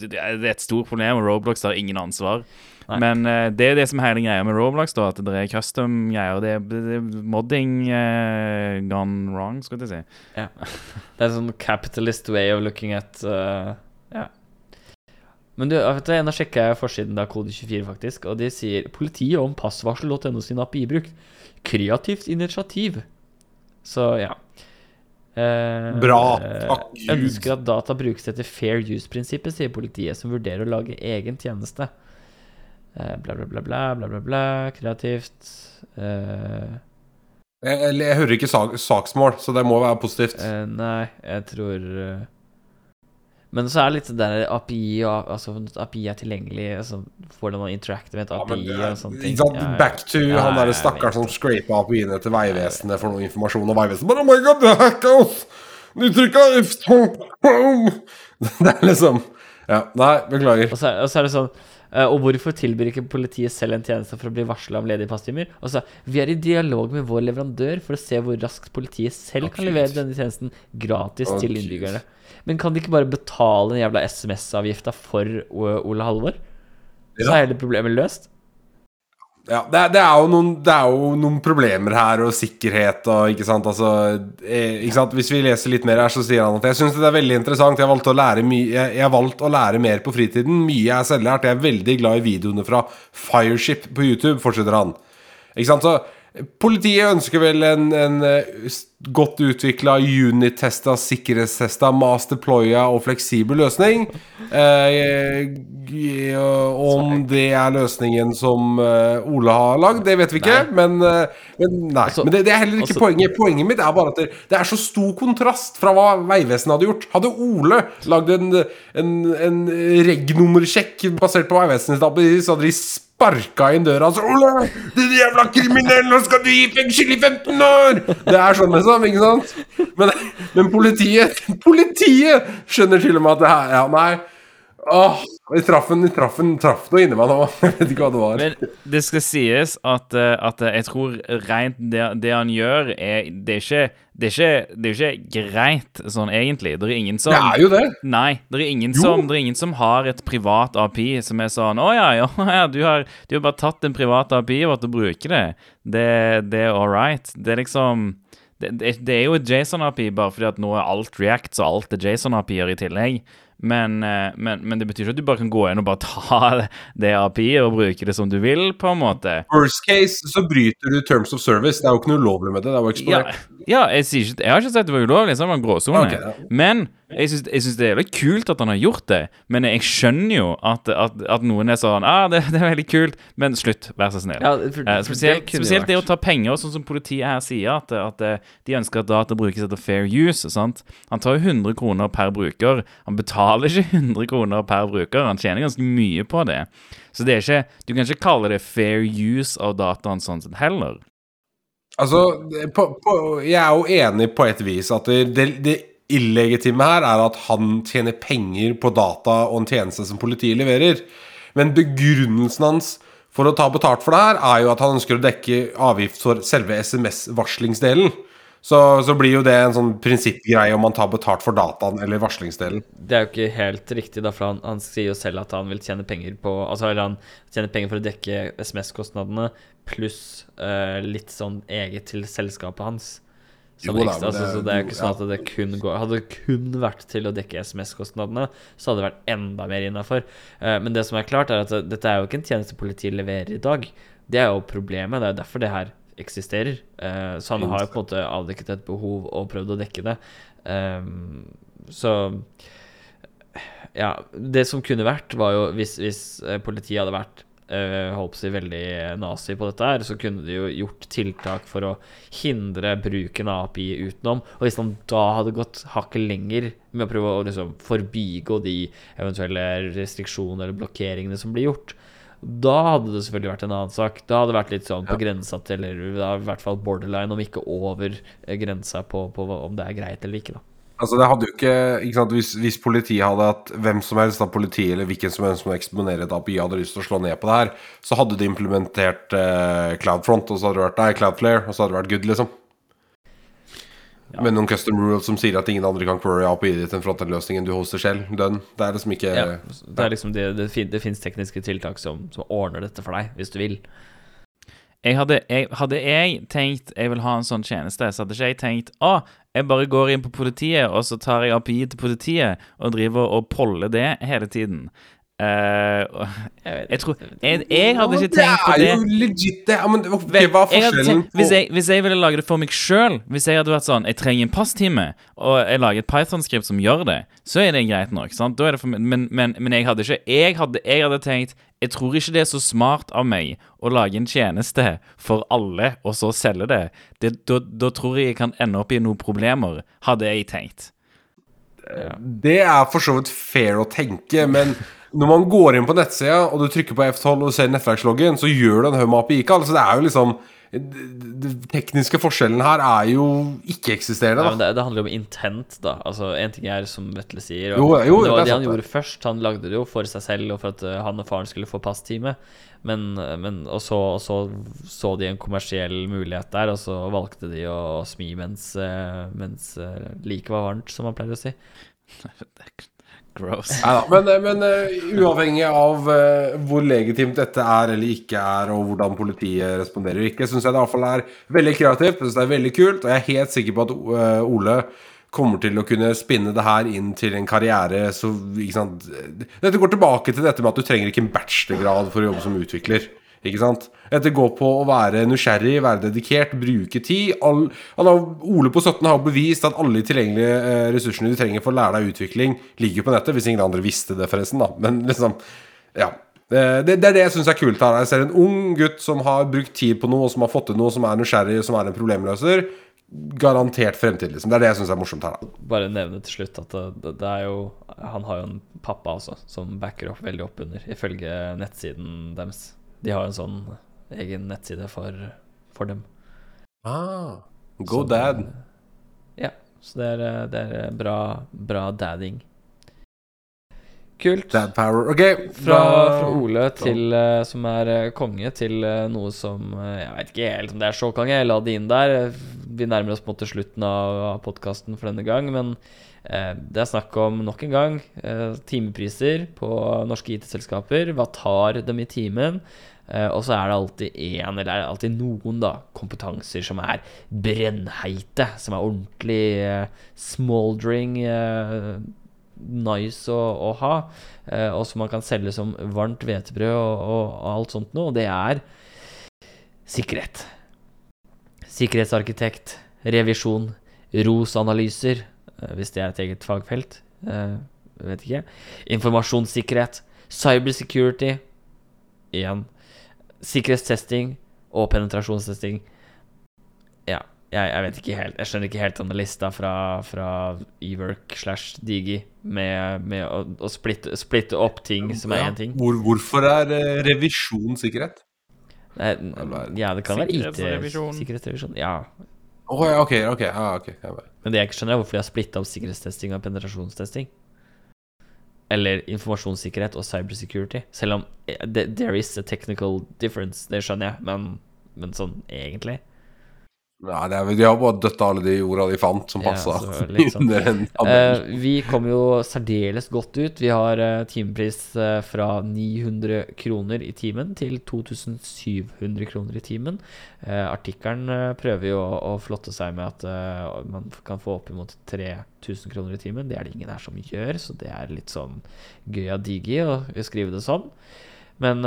det, det er et stort problem, og Roblox har ingen ansvar. Nei. Men uh, det er det som er hele greia med Roblox, da, at det er custom-greier. Det, det er modding uh, gone wrong, skulle jeg si. Det er en sånn capitalist way of looking at uh, Ja. Men du, vet du, nå sjekka jeg forsiden av Kode24, faktisk, og de sier politiet om passvarsel.no sin API-bruk. Kreativt initiativ. Så ja. Eh, Bra. eh, Takk Gud. Ønsker at data brukes etter fair use-prinsippet, sier politiet, som vurderer å lage egen tjeneste. Eh, bla, bla, bla, bla, bla, bla, bla. Kreativt. Eh, Jeg, jeg, jeg hører ikke sak, saksmål, så det må være positivt. Eh, nei, jeg tror eh, Men så er det litt det der API altså, API er tilgjengelig, altså, hvordan man interacter med et Ja, men API det er- og Ja, ja. Back to Ja, han derre stakkaren som scrapa API-ene til Vegvesenet for noe informasjon, og Vegvesenet bare Oh my god, det hacka oss! Du trykka F2 Det er liksom Ja, nei, beklager. Og så, er, og så er det sånn Og hvorfor tilbyr ikke politiet selv en tjeneste for å bli varsla om ledige passtimer? Altså, Vi er i dialog med vår leverandør for å se hvor raskt politiet selv kan levere denne tjenesten gratis til innbyggerne. Men kan de ikke bare betale den jævla SMS-avgifta for Ole Halvor? Så er hele problemet løst. Ja, det, er- det, er noen, det er jo noen problemer her, og sikkerhet og ikke sant, altså eh, ikke sant? Hvis vi leser litt mer her, så sier han at jeg syns det er veldig interessant. Jeg valgte å lære jeg, jeg har valgt å lære mer på fritiden. Mye er selvlært. Jeg er veldig glad i videoene fra Fireship på YouTube, fortsetter han. Ikke sant, så Politiet ønsker vel en, en eh, godt utvikla unit-testa, sikkerhetstesta, mass deploya og fleksibel løsning. Eh, om det er løsningen som eh, Ole har lagd, det vet vi ikke. Men, eh, men nei. Altså- men det, det er heller ikke altså- poenget. Poenget mitt er bare at det, det er så stor kontrast fra hva Vegvesenet hadde gjort. Hadde Ole lagd en, en, en reg-nummersjekk basert på Vegvesenets så hadde de sparka inn døra og så Ole, din jævla kriminell, nå skal du i fengsel i 15 år! Det er sånn liksom, ikke sant? Men, men politiet Politiet skjønner til og med at det her Ja, nei. Åh, vi traff en, vi traff en, traff noe inni meg nå. Jeg vet ikke hva det var. Men det skal sies at, eh, at jeg tror rent det, det han gjør, er Det er ikke det er ikke, det er ikke greit sånn egentlig. Det er ingen som Det er jo det. Nei, det er ingen, som, det er ingen som har et privat API som er sånn Å ja, ja, ja du, har, du har bare tatt en privat API og bruker det. Det, det er all right. Det er liksom det, det, det er jo et JSON-API bare fordi at nå er alt React, så alt er JSON-API-er i tillegg. Men, eh, men, men det betyr ikke at du bare kan gå inn og bare ta det API-et og bruke det som du vil, på en måte. Worst case så bryter du terms of service. Det er jo ikke noe ulovlig med det. Det er jo Ja, eksponert. ja jeg, sier ikke, jeg har ikke sagt det var ulovlig, så det var en gråsone. Okay, ja. Men jeg syns, det er veldig kult at han har gjort det. Men jeg skjønner jo at, at, at noen er sånn ah, det, det er veldig kult, men slutt, vær så snill. Ja, for, Eh, for spesielt, det spesielt det å ta penger, sånn som politiet her sier, at, at eh, de ønsker at data brukes etter fair use. sant? Han tar jo 100 kroner per bruker. Han betaler ikke 100 kroner per bruker. Han tjener ganske mye på det. Så det er ikke, du kan ikke kalle det fair use av dataen sånn sett heller. Altså, på, på, jeg er jo enig på et vis at det, det, det illegitime her er at han tjener penger på data og en tjeneste som politiet leverer. Men begrunnelsen hans for å ta betalt for det her, er jo at han ønsker å dekke avgift for selve SMS-varslingsdelen. Så, så blir jo det en sånn prinsippgreie om man tar betalt for dataen eller varslingsdelen. Det er jo ikke helt riktig, da, for han, han sier jo selv at han vil tjene penger på Altså, eller han tjener penger for å dekke SMS-kostnadene pluss uh, litt sånn eget til selskapet hans. Som Jo da, ekstra, det- så det er jo ikke sånn at det kun går Hadde det kun vært til å dekke SMS-kostnadene, så hadde det vært enda mer innafor. men det som er klart, er at dette er jo ikke en tjeneste politiet leverer i dag. Det er jo problemet. Det er jo derfor det her eksisterer. Eh, så han har jo på en måte avdekket et behov og prøvd å dekke det. Ehm, så ja, det som kunne vært, var jo hvis, hvis eh, politiet hadde vært eh, holdt seg si veldig nazi på dette her, så kunne de jo gjort tiltak for å hindre bruken av API utenom. Og hvis man da hadde gått hakket lenger med å prøve å liksom forbigå de eventuelle restriksjoner eller blokkeringene som blir gjort, da hadde det selvfølgelig vært en annen sak. Da hadde det vært litt sånn på grensa til, eller i hvert fall borderline, om ikke over eh, grensa på, på om det er greit eller ikke, da. Altså det hadde jo ikke, ikke sant, hvis, hvis politiet hadde hatt hvem som helst av politiet eller hvilken som helst som eksponerer et API hadde lyst til å slå ned på det her, så hadde de implementert eh, Cloudfront, og så hadde det vært nei, Cloudflare, og så hadde det vært good, liksom. Med noen custom rules som sier at ingen andre kan query API-et ditt enn frontend-løsningen du hoster selv. Dønn. Det er liksom ikke Ja, det er liksom det, det, fin, det finnes tekniske tiltak som, som ordner dette for deg, hvis du vil. Jeg hadde, jeg, hadde jeg tenkt jeg vil ha en sånn tjeneste, så hadde ikke jeg tenkt å, jeg bare går inn på politiet, og så tar jeg API til politiet og driver og poller det hele tiden. Uh, jeg tror jeg, jeg hadde ikke tenkt på Det det. er jo legit, det. Men ok, hva er forskjellen på hvis, jeg, hvis jeg ville lage det for meg sjøl, hvis jeg hadde vært sånn Jeg trenger en passtime, og jeg lager et Python-skript som gjør det, så er det greit nok. sant? Da er det for, men, men, men jeg hadde ikke jeg hadde, jeg hadde tenkt Jeg tror ikke det er så smart av meg å lage en tjeneste for alle, og så selge det. det da, da tror jeg jeg kan ende opp i noen problemer, hadde jeg tenkt. Det er for så vidt fair å tenke, men når man går inn på nettsida, og du trykker på F12 og ser nettverksloggen, så gjør du en haug med API-kall. Så det er jo liksom Den tekniske forskjellen her er jo ikke-eksisterende, Ja, det, det handler jo om intent, da. Altså, En ting er som Vetle sier Jo, og jo, Det var det det han gjorde først. Han lagde det jo for seg selv og for at eh, han og faren skulle få passtime. Men, men og så, og så så de en kommersiell mulighet der, og så valgte de å smi mens, eh, mens eh, liket var varmt, som man pleier å si. Gross. Neida, men men eh, uavhengig av eh, hvor legitimt dette er eller ikke er, og hvordan politiet responderer eller ikke, syns jeg det iallfall er veldig kreativt. Jeg det er veldig kult, og jeg er helt sikker på at eh, Ole kommer til å kunne spinne det her inn til en karriere så? Dette går tilbake til dette med at du trenger ikke en bachelorgrad for å jobbe som utvikler. Ikke sant? Dette går på å være nysgjerrig, være dedikert, bruke tid. All, har, Ole på 17 har bevist at alle de tilgjengelige eh, ressursene du trenger for å lære deg utvikling, ligger på nettet. Hvis ingen andre visste det, forresten. da Men liksom, ja det, det, det er det jeg syns er kult her. Jeg ser en ung gutt som har brukt tid på noe, som har fått til noe, som er nysgjerrig, som er en problemløser. Garantert fremtid, liksom. Det er det jeg syns er morsomt her. da Bare nevne til slutt at det, det, det er jo Han har jo en pappa også, som backer opp veldig opp under, ifølge nettsiden deres. De har en sånn egen nettside for, for dem. ah, Go Så- dad. Ja, så det er, det er bra, bra dadding. Kult. Dad power. Ok. Fra, fra Ole til uh, som er uh, konge, til uh, noe som eh, Jeg vet ikke helt om det er så konge. Jeg la det inn der. Vi nærmer oss på en måte slutten av, av podkasten for denne gang, men eh, det er snakk om nok en gang eh, timepriser på norske IT-selskaper. Hva tar dem i timen? Eh, og så er det alltid én, eller er alltid noen, da, kompetanser som er brennheite. Som er ordentlig eh, smoldering. Eh, nice å, å ha, eh, og som man kan selge som varmt hvetebrød og, og, alt sånt noe, og det er sikkerhet. Sikkerhetsarkitekt, revisjon, ROS-analyser, eh, hvis det er et eget fagfelt. Eh, vet ikke. Informasjonssikkerhet, cybersecurity, igjen. Sikkerhetstesting og penetrasjonstesting. Ja, jeg, jeg vet ikke helt. Jeg skjønner ikke helt denne lista fra, fra ework slash digi med, med å, å splitte, splitte opp ting som er én ting. Hvor, hvorfor er eh, revisjon sikkerhet? Ja, det kan være IT-sikkerhetsrevisjon. Ja. Å, ja, ok, ok, ah, okay. Men det jeg ikke skjønner, er hvorfor de har splitta opp sikkerhetstesting og penetrasjonstesting. Eller informasjonssikkerhet og cybersecurity. Selv om eh, there is a technical difference, det skjønner jeg, men, men sånn egentlig Nei, det er, de har bare døtta alle de orda de fant, som passa Ja, liksom. Eh, vi kom jo særdeles godt ut. Vi har eh, timepris eh, fra 900 kroner i timen til 2700 kroner i timen. Eh, Artikkelen prøver jo å, å flotte seg med at man kan få oppimot 3000 kroner i timen. Det er det ingen her som gjør, så det er litt sånn gøy av Digi å skrive det sånn. Men,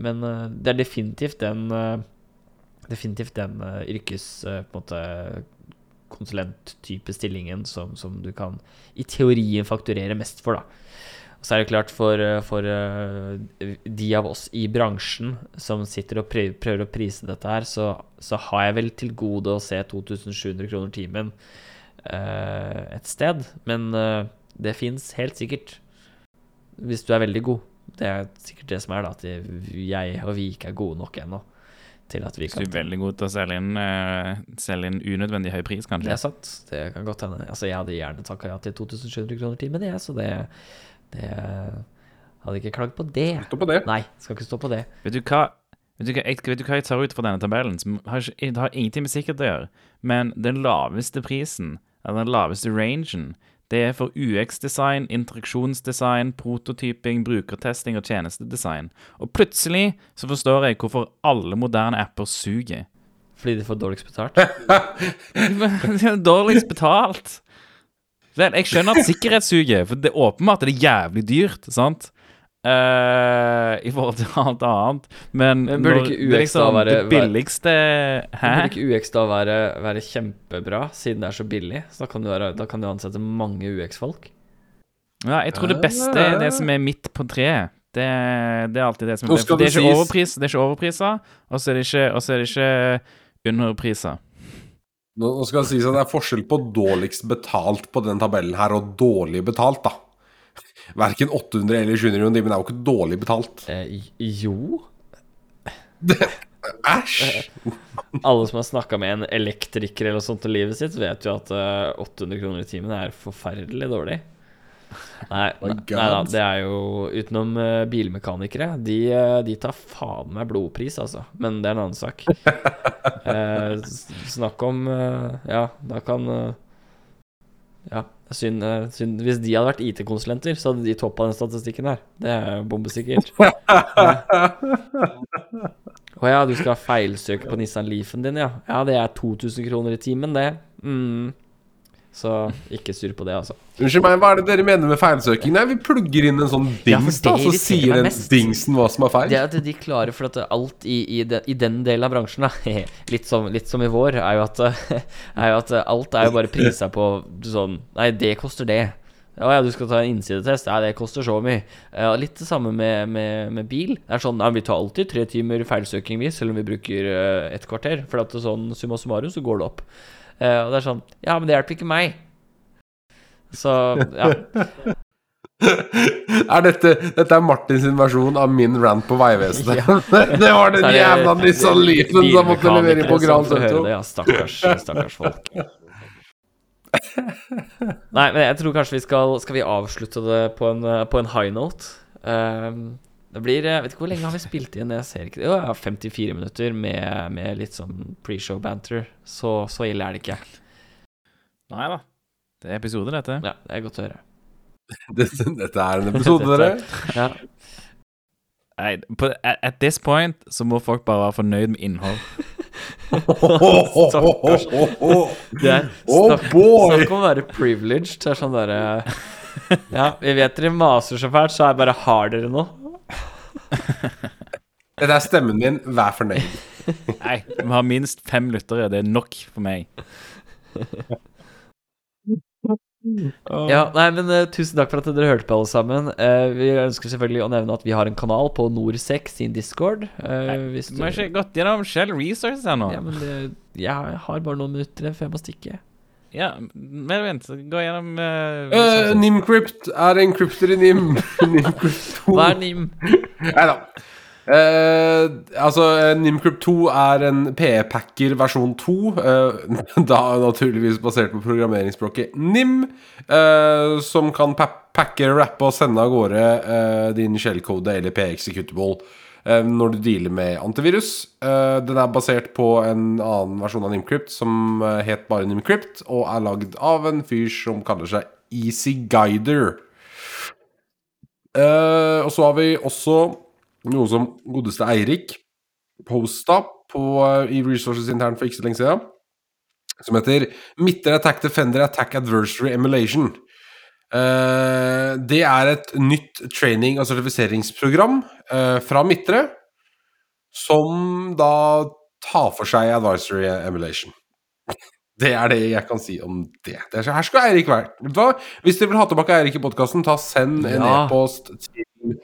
men det er definitivt den Definitivt den uh, yrkes uh, på en måte konsulenttype stillingen som, som du kan i teorien fakturere mest for, da. Så er det klart for, eh, for eh, de av oss i bransjen som sitter og prøver, prøver å prise dette her, så, så har jeg vel til gode å se 2700 kroner timen eh, et sted. Men eh, det fins helt sikkert, hvis du er veldig god. Det er sikkert det som er, da, at jeg og vi ikke er gode nok ennå til at vi kan du er veldig god til å selge inn, uh, selge inn unødvendig høy pris, Det kanskje? er sant. Det kan godt hende. Altså, jeg hadde gjerne takka ja til 2700 kroner timen, jeg, så det, det Hadde ikke klagd på det. Stå på det. Nei, skal ikke stå på det. Vet du hva Vet du hva, jeg, vet du hva jeg tar ut fra denne tabellen? Som har, det har ingenting med sikkerhet å gjøre. Men den laveste prisen, eller den laveste rangen, det er for UX-design, interaksjonsdesign, prototyping, brukertesting og tjenestedesign. Og plutselig så forstår jeg hvorfor alle moderne apper suger. Fordi de får dårligst betalt. Dårligst betalt. Vel, jeg skjønner at sikkerhet suger, for det er åpenbart at det er jævlig dyrt, sant? Eh, I forhold til alt annet. Men, Men burde når ikke UX liksom da være- det billigste Hæ? Burde ikke UX da være, være kjempebra, siden det er så billig? Så da kan du, være, da kan du ansette mange UX-folk. Ja, jeg tror det beste er det som er midt på treet. Det, det er alltid det som er best. det er ikke overpris, det er ikke overpriser, og så er det ikke, er det ikke underpriser. Nå nå skal det sies at det er forskjell på dårligst betalt på den tabellen her, og dårlig betalt, da. Verken 800 eller 700 kroner timen er jo ikke dårlig betalt. Eh, jo Æsj! Alle som har snakka med en elektriker eller sånt i livet sitt, vet jo at eh, 800 kroner i timen er forferdelig dårlig. Nei, My nei, da, det er jo utenom eh, bilmekanikere. De, eh, de tar faen meg blodpris, altså. Men det er en annen sak. Eh, snakk om eh, Ja, da kan eh, Ja, synd, synd Hvis de hadde vært IT-konsulenter, så hadde de toppa den statistikken her. Det er bombesikkert. Å ja, du skal feilsøke på Nissan Leafen din, ja. Ja, det er 2000 kroner i timen, det. Mm. Så ikke sur på det, altså. Unnskyld meg, hva er det dere mener med feilsøking? Nei, vi plugger inn en sånn dings, da, så sier den dingsen hva som er feil. Det er at de klarer for at alt i, i, den, i den delen av bransjen, da, litt som, litt som i vår, er jo, at, er jo at alt er jo bare prisa på sånn Nei, det koster det. Å ja, du skal ta en innsidetest. Ja, det koster så mye. Ja, litt det samme med, med, med bil. Det er sånn, ja, Vi tar alltid tre timer feilsøking, vi, selv om vi bruker uh, et kvarter. For at det er sånn summa summarum så går det opp. Eh, og det er sånn Ja, men det hjelper ikke meg. Så ja. Er dette, dette er Martins versjon av min rant på Vegvesenet. Ja. det var den jævla Nissan Leafen som måtte levere på Gran Ja, stakkars, stakkars folk. Nei, men jeg tror kanskje vi skal Skal vi avslutte det på en, på en high note? Ehm, det blir Jeg vet ikke hvor lenge har vi spilt inn? Jeg ser ikke det. Jo, 54 minutter med, med litt sånn pre-show banter. Så, så ille er det ikke. Nei da. Det er episoder, dette. Ja, det er godt å høre. Dette, dette er en episode, dere. Ja. Nei, på, at, at this point så må folk bare være fornøyd med innhold. Stakkars. Det er Oh, snakk, snakk om å være privileged. Det er sånn derre Ja, vi vet dere maser så fælt, så er bare har dere noe. Dette er stemmen min. Vær fornøyd. Nei, vi har minst fem lyttere. Det er nok for meg. Ja, nei, men uh, Tusen takk for at dere hørte på, alle sammen. Uh, vi ønsker selvfølgelig å nevne at vi har en kanal på Nord6 sin Discord. Uh, hvis Du har ikke gått gjennom Shell Resources ennå. Ja, men det, jeg har bare noen minutter før jeg må stikke. Ja, men vent. Gå gjennom uh, Uh, Nimcrypt er en krypter i Nim. Nimcrypt 2. Hva er NIM? Nei da. Uh, altså, eh, Nimcrypt 2 er en PE-packer versjon 2. Uh, da naturligvis basert på programmeringsspråket Nim. eh, som kan pa pakke, rappe og sende av gårde eh, din shellkode eller PE-executable eh, når du dealer med antivirus. Eh, den er basert på en annen versjon av Nimcrypt som eh, het bare Nimcrypt, og er lagd av en fyr som kaller seg Easy Guider. Eh, og så har vi også noe som godeste Eirik posta eh, i Resources internt for ikke så lenge siden, som heter Midtre Attack Defender Attack Adversary Emulation. Eh, det er et nytt training- og sertifiseringsprogram eh, fra Midtre, som da tar for seg advisory emulation. Det er det jeg kan si om det. det er, her skal Eirik være. Vet du hva? Hvis dere vil ha tilbake Eirik i podkasten, ta send en Ja. e-post til,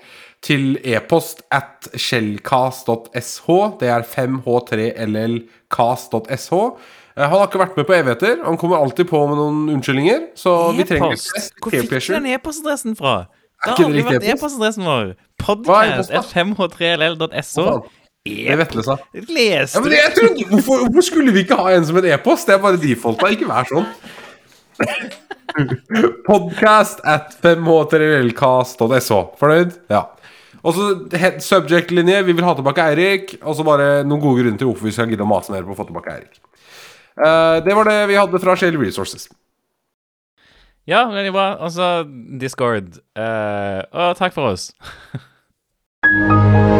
til e-post at shellcast.sh. Det er 5h3llcast.sh. Eh, Han har ikke vært med på evigheter. Han kommer alltid på med noen unnskyldninger. Så vi trenger E-post? Hvor fikk du den e-postadressen fra? Det Er har ikke aldri vært e-post? e-postadressen vår. Hva er Podcast e-post, 5h3ll.so. Hva faen? Det vetle seg. Leste trodde, hvorfor, hvorfor skulle vi ikke ha en som en e-post? Det er bare defaulta. Ikke vær sånn. Podcast at 5h3lcast.sh. Fornøyd? Ja. Og så subject-linje. Vi vil ha tilbake Eirik. Og så bare noen gode grunner til hvorfor vi skal gidde å mase mer på å få tilbake Eirik. Eh, det var det vi hadde fra Shell Resources. Ja, veldig bra. Altså, Discord. Eh, og takk for oss.